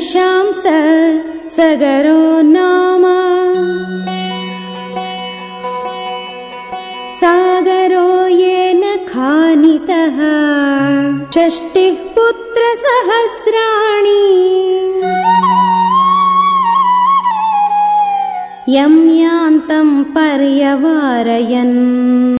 स सगरो नाम। सागरो येन खानितः षष्टिः पुत्रसहस्राणि यं यान्तं पर्यवारयन्।